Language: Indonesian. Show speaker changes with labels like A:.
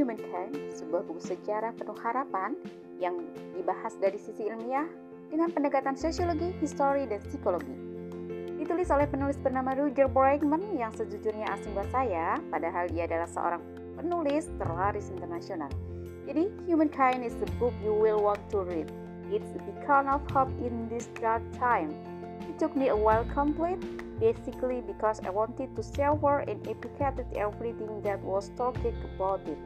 A: Humankind, sebuah buku sejarah penuh harapan yang dibahas dari sisi ilmiah dengan pendekatan sosiologi, histori, dan psikologi. Ditulis oleh penulis bernama Roger Bregman yang sejujurnya asing buat saya, padahal ia adalah seorang penulis terlaris internasional. Jadi, Humankind is the book you will want to read. It's a beacon of hope in this dark time. It took me a while complete, basically because I wanted to savor and appreciate everything that was talked about it.